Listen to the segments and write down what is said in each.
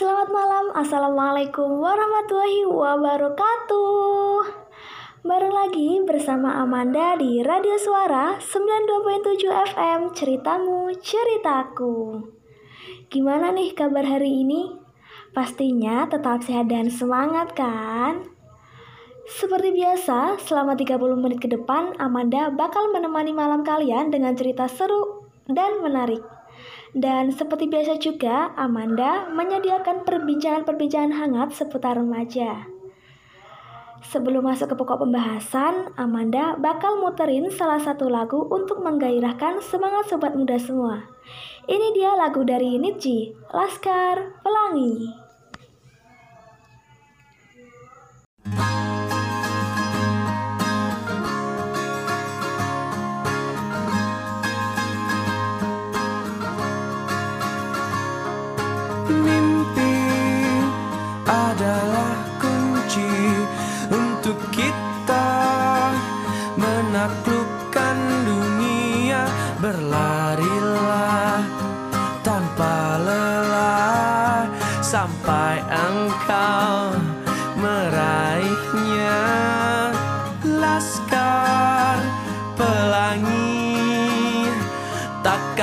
Selamat malam, Assalamualaikum warahmatullahi wabarakatuh Bareng lagi bersama Amanda di Radio Suara 92.7 FM Ceritamu, Ceritaku Gimana nih kabar hari ini? Pastinya tetap sehat dan semangat kan? Seperti biasa, selama 30 menit ke depan, Amanda bakal menemani malam kalian dengan cerita seru dan menarik. Dan seperti biasa juga, Amanda menyediakan perbincangan-perbincangan hangat seputar remaja. Sebelum masuk ke pokok pembahasan, Amanda bakal muterin salah satu lagu untuk menggairahkan semangat sobat muda semua. Ini dia lagu dari Nidji, Laskar Pelangi.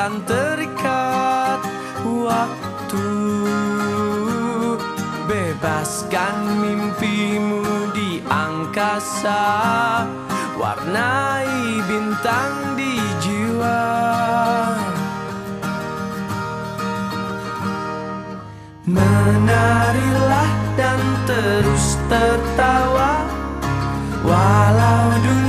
Takkan terikat waktu. Bebaskan mimpimu di angkasa Warnai bintang di jiwa. Menarilah dan terus tertawa Walau dunia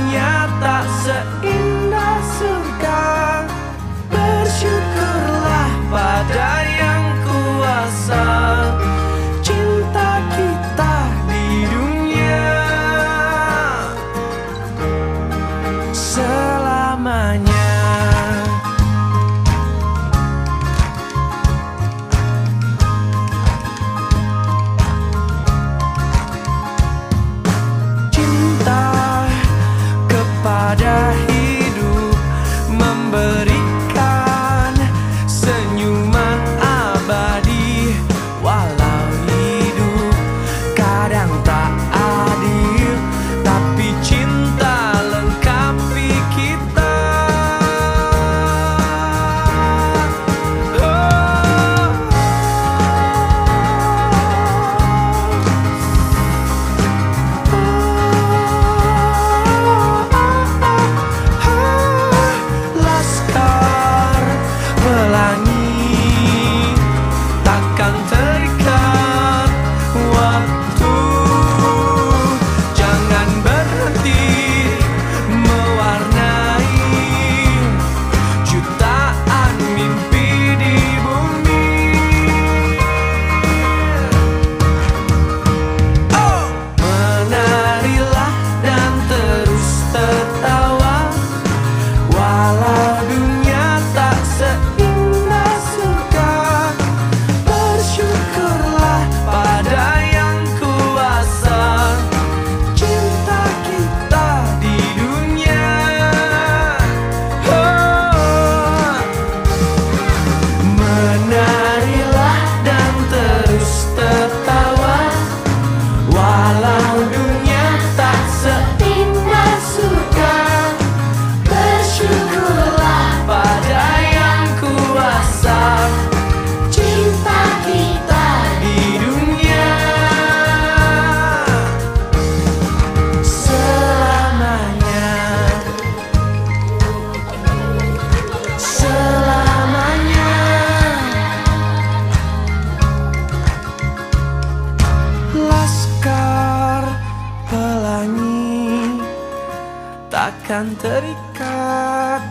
takkan terikat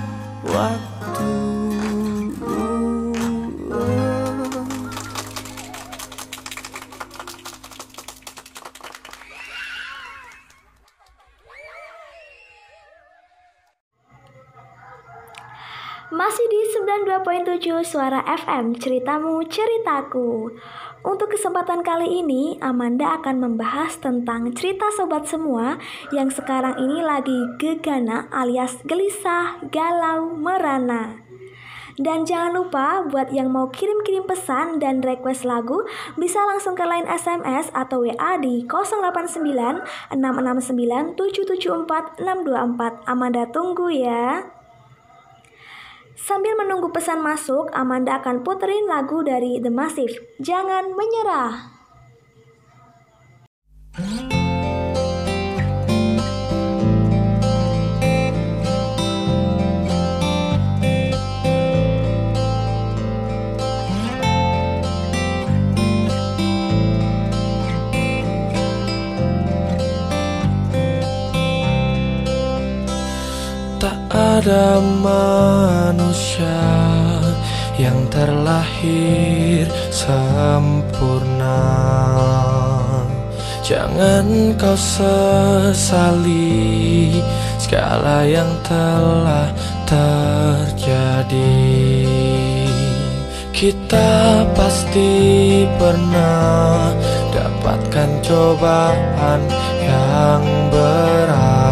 waktu. Masih di 92.7 Suara FM Ceritamu Ceritaku untuk kesempatan kali ini, Amanda akan membahas tentang cerita sobat semua yang sekarang ini lagi gegana alias gelisah, galau, merana. Dan jangan lupa buat yang mau kirim-kirim pesan dan request lagu bisa langsung ke line SMS atau WA di 089 669 774 624. Amanda tunggu ya. Sambil menunggu pesan masuk, Amanda akan puterin lagu dari The Massive. Jangan menyerah. Ada manusia yang terlahir sempurna. Jangan kau sesali segala yang telah terjadi. Kita pasti pernah dapatkan cobaan yang berat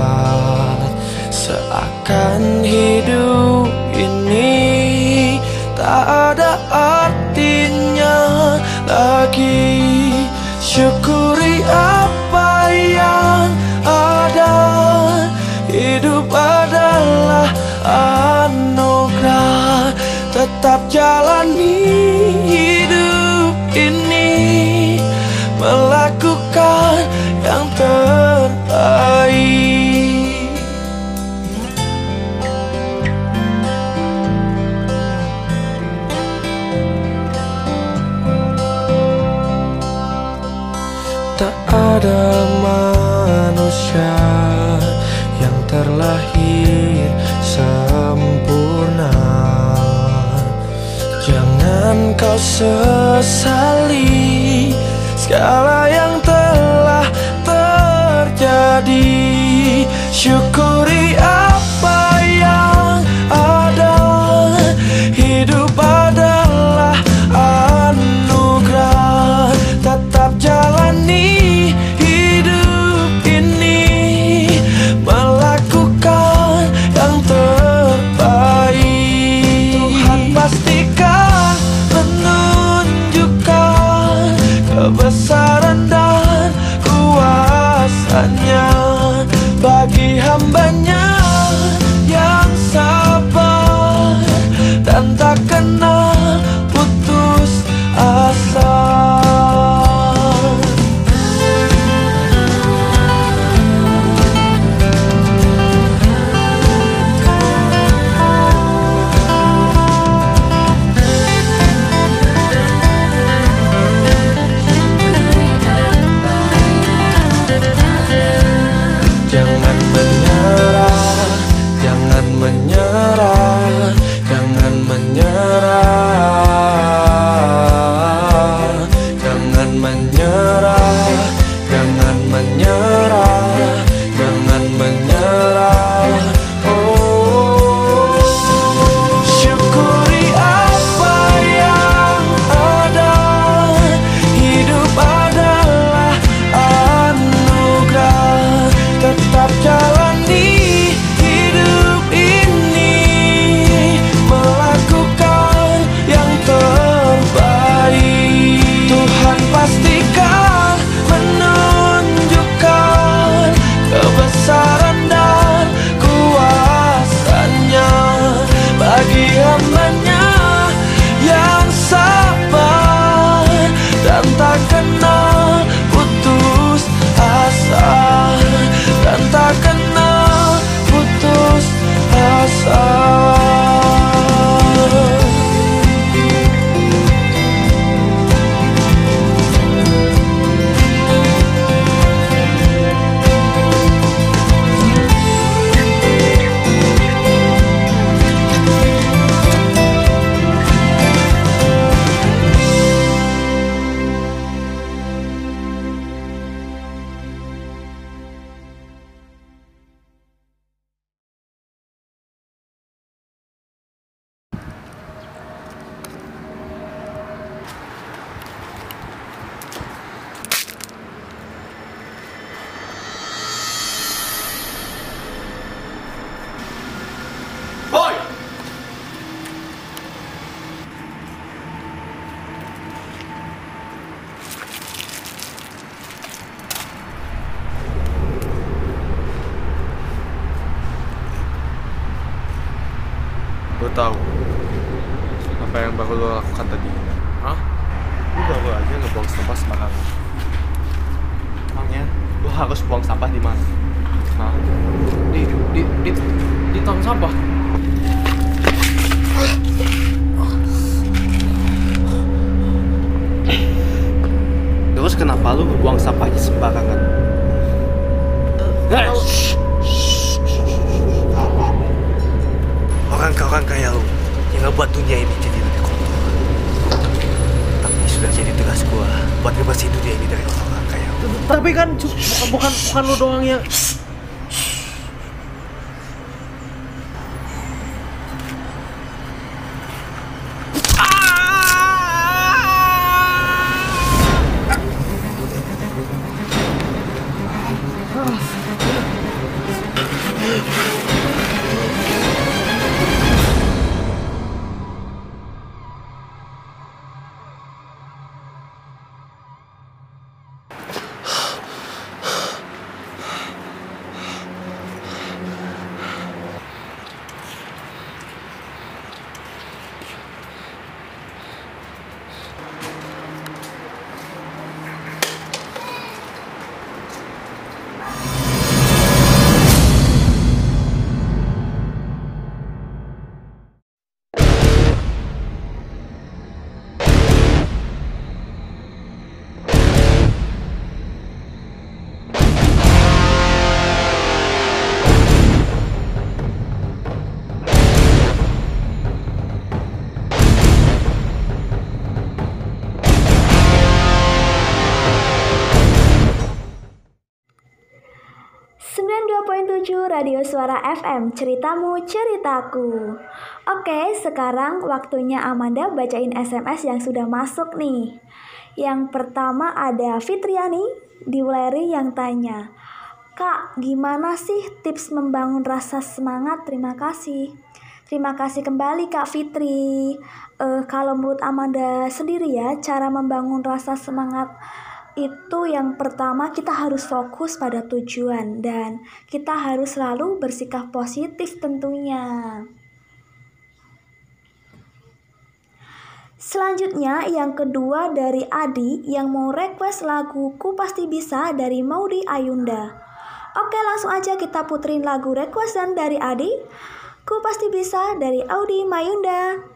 Seakan hidup ini tak ada artinya lagi. Syukuri apa yang ada. Hidup adalah anugerah. Tetap jalani hidup ini. Melakukan yang terbaik ada manusia yang terlahir sempurna. Jangan kau sesali segala yang telah terjadi. Syukuri baru lo lakukan tadi? Hah? Lu baru aja ngebuang sampah sembarangan. Emangnya lu harus buang sampah di mana? Hah? Di di di di tong sampah. Terus kenapa lu buang sampahnya sembarangan? Eh, shh. Orang-orang kayak lu yang ngebuat dunia ini jadi sudah jadi tugas gua buat ngebersihin dunia ini dari orang-orang kayak lu. Tapi kan bukan bukan bukan lu doang yang Radio Suara FM, ceritamu, ceritaku. Oke, sekarang waktunya Amanda bacain SMS yang sudah masuk nih. Yang pertama ada Fitriani di Wuleri yang tanya, Kak, gimana sih tips membangun rasa semangat? Terima kasih. Terima kasih kembali Kak Fitri. Eh, kalau menurut Amanda sendiri ya, cara membangun rasa semangat itu yang pertama kita harus fokus pada tujuan dan kita harus selalu bersikap positif tentunya. Selanjutnya yang kedua dari Adi yang mau request lagu Ku Pasti Bisa dari Maudi Ayunda. Oke langsung aja kita puterin lagu requestan dari Adi Ku Pasti Bisa dari Audi Mayunda.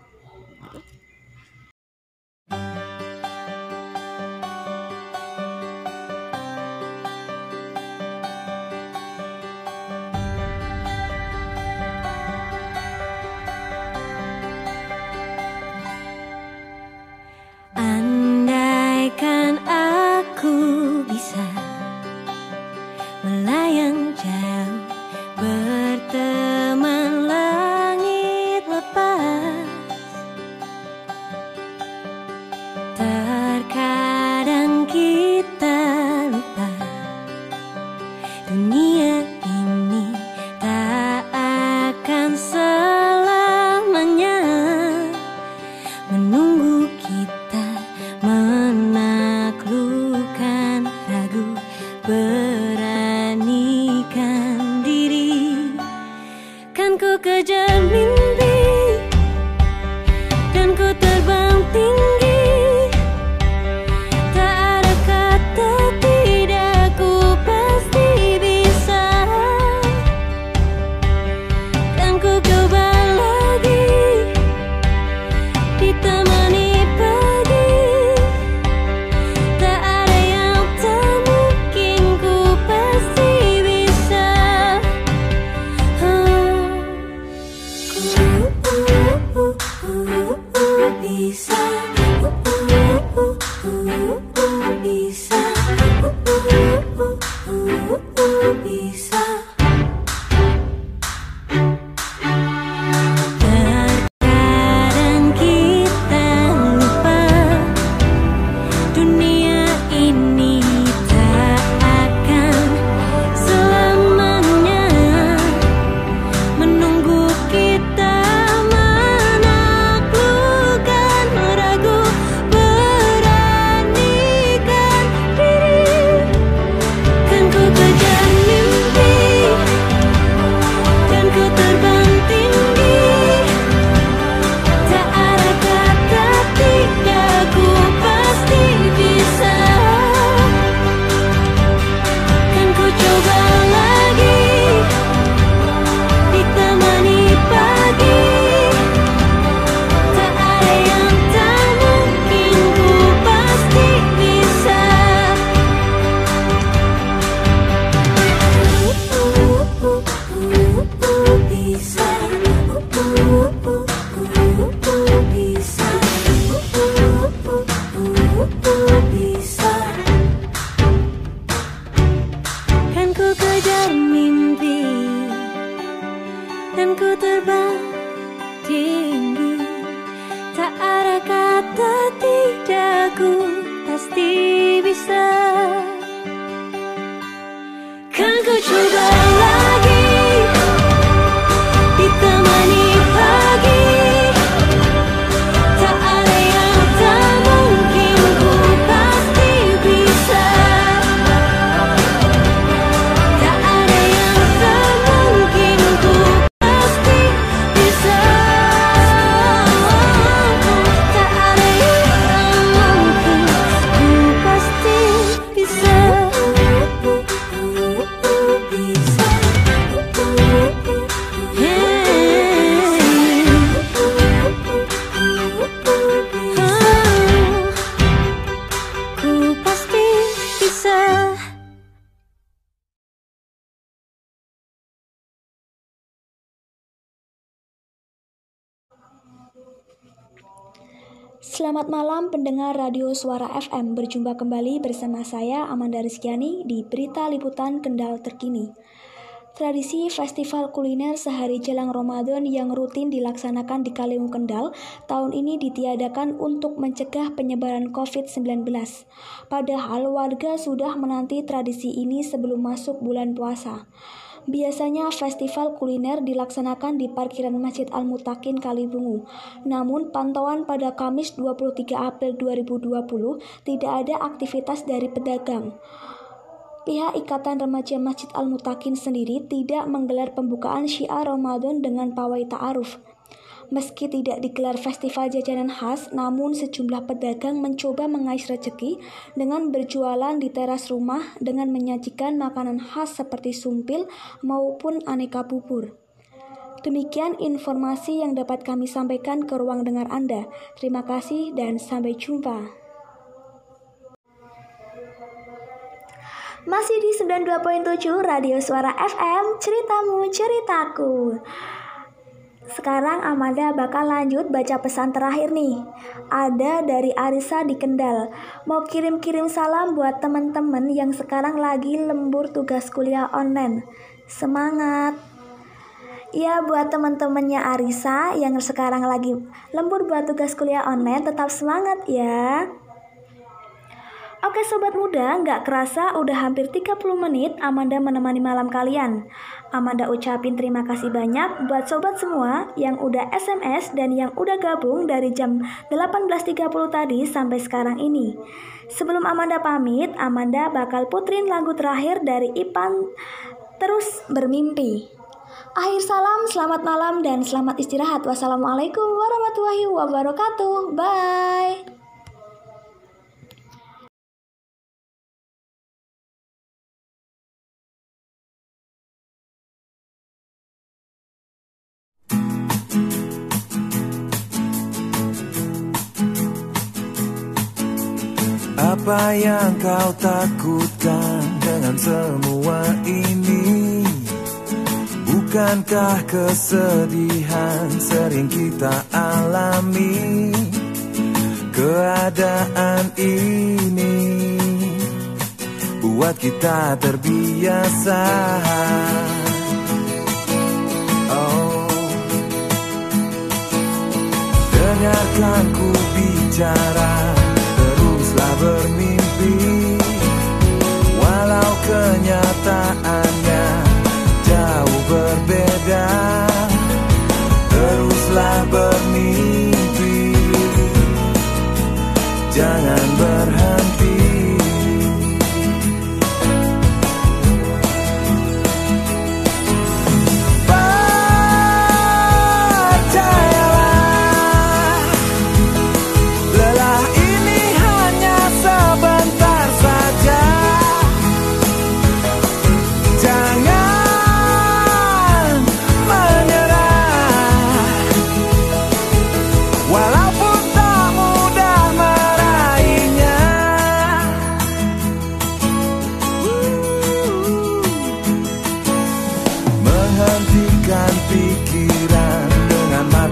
Selamat malam pendengar Radio Suara FM Berjumpa kembali bersama saya Amanda Rizkyani di Berita Liputan Kendal Terkini Tradisi festival kuliner sehari jelang Ramadan yang rutin dilaksanakan di Kaliung Kendal tahun ini ditiadakan untuk mencegah penyebaran COVID-19. Padahal warga sudah menanti tradisi ini sebelum masuk bulan puasa. Biasanya festival kuliner dilaksanakan di parkiran Masjid Al-Mutakin Kalibungu. Namun pantauan pada Kamis 23 April 2020 tidak ada aktivitas dari pedagang. Pihak Ikatan Remaja Masjid Al-Mutakin sendiri tidak menggelar pembukaan syiar Ramadan dengan pawai ta'aruf. Meski tidak digelar festival jajanan khas, namun sejumlah pedagang mencoba mengais rezeki dengan berjualan di teras rumah dengan menyajikan makanan khas seperti sumpil maupun aneka bubur. Demikian informasi yang dapat kami sampaikan ke ruang dengar Anda. Terima kasih dan sampai jumpa. Masih di 92.7 Radio Suara FM, ceritamu ceritaku. Sekarang Amanda bakal lanjut baca pesan terakhir nih. Ada dari Arisa di Kendal. Mau kirim-kirim salam buat teman-teman yang sekarang lagi lembur tugas kuliah online. Semangat. Ya buat teman-temannya Arisa yang sekarang lagi lembur buat tugas kuliah online tetap semangat ya. Oke sobat muda, nggak kerasa udah hampir 30 menit Amanda menemani malam kalian. Amanda ucapin terima kasih banyak buat sobat semua yang udah SMS dan yang udah gabung dari jam 18.30 tadi sampai sekarang ini. Sebelum Amanda pamit, Amanda bakal putrin lagu terakhir dari Ipan Terus Bermimpi. Akhir salam, selamat malam dan selamat istirahat. Wassalamualaikum warahmatullahi wabarakatuh. Bye. Apa yang kau takutkan dengan semua ini? Bukankah kesedihan sering kita alami? Keadaan ini buat kita terbiasa. Oh, dengarkan ku bicara bermimpi Walau kenyataannya jauh berbeda. Teruslah bermimpi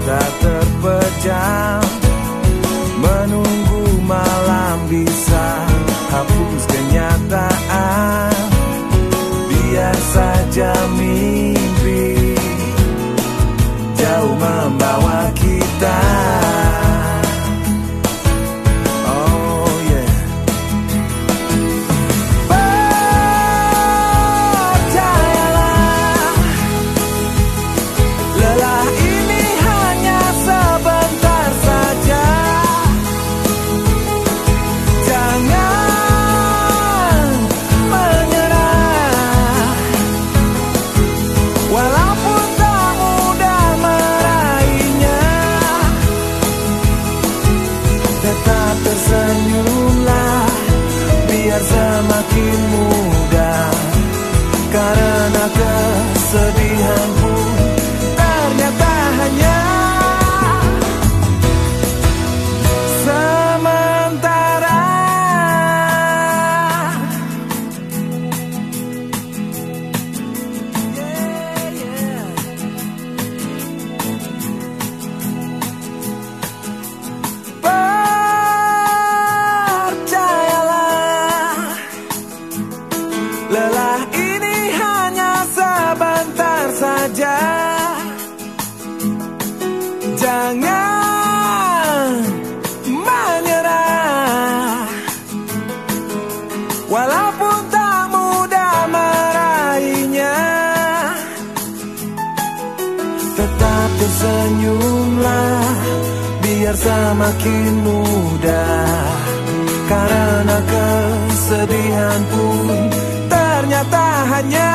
nada. Biar semakin mudah. Karena kesedihan pun Ternyata hanya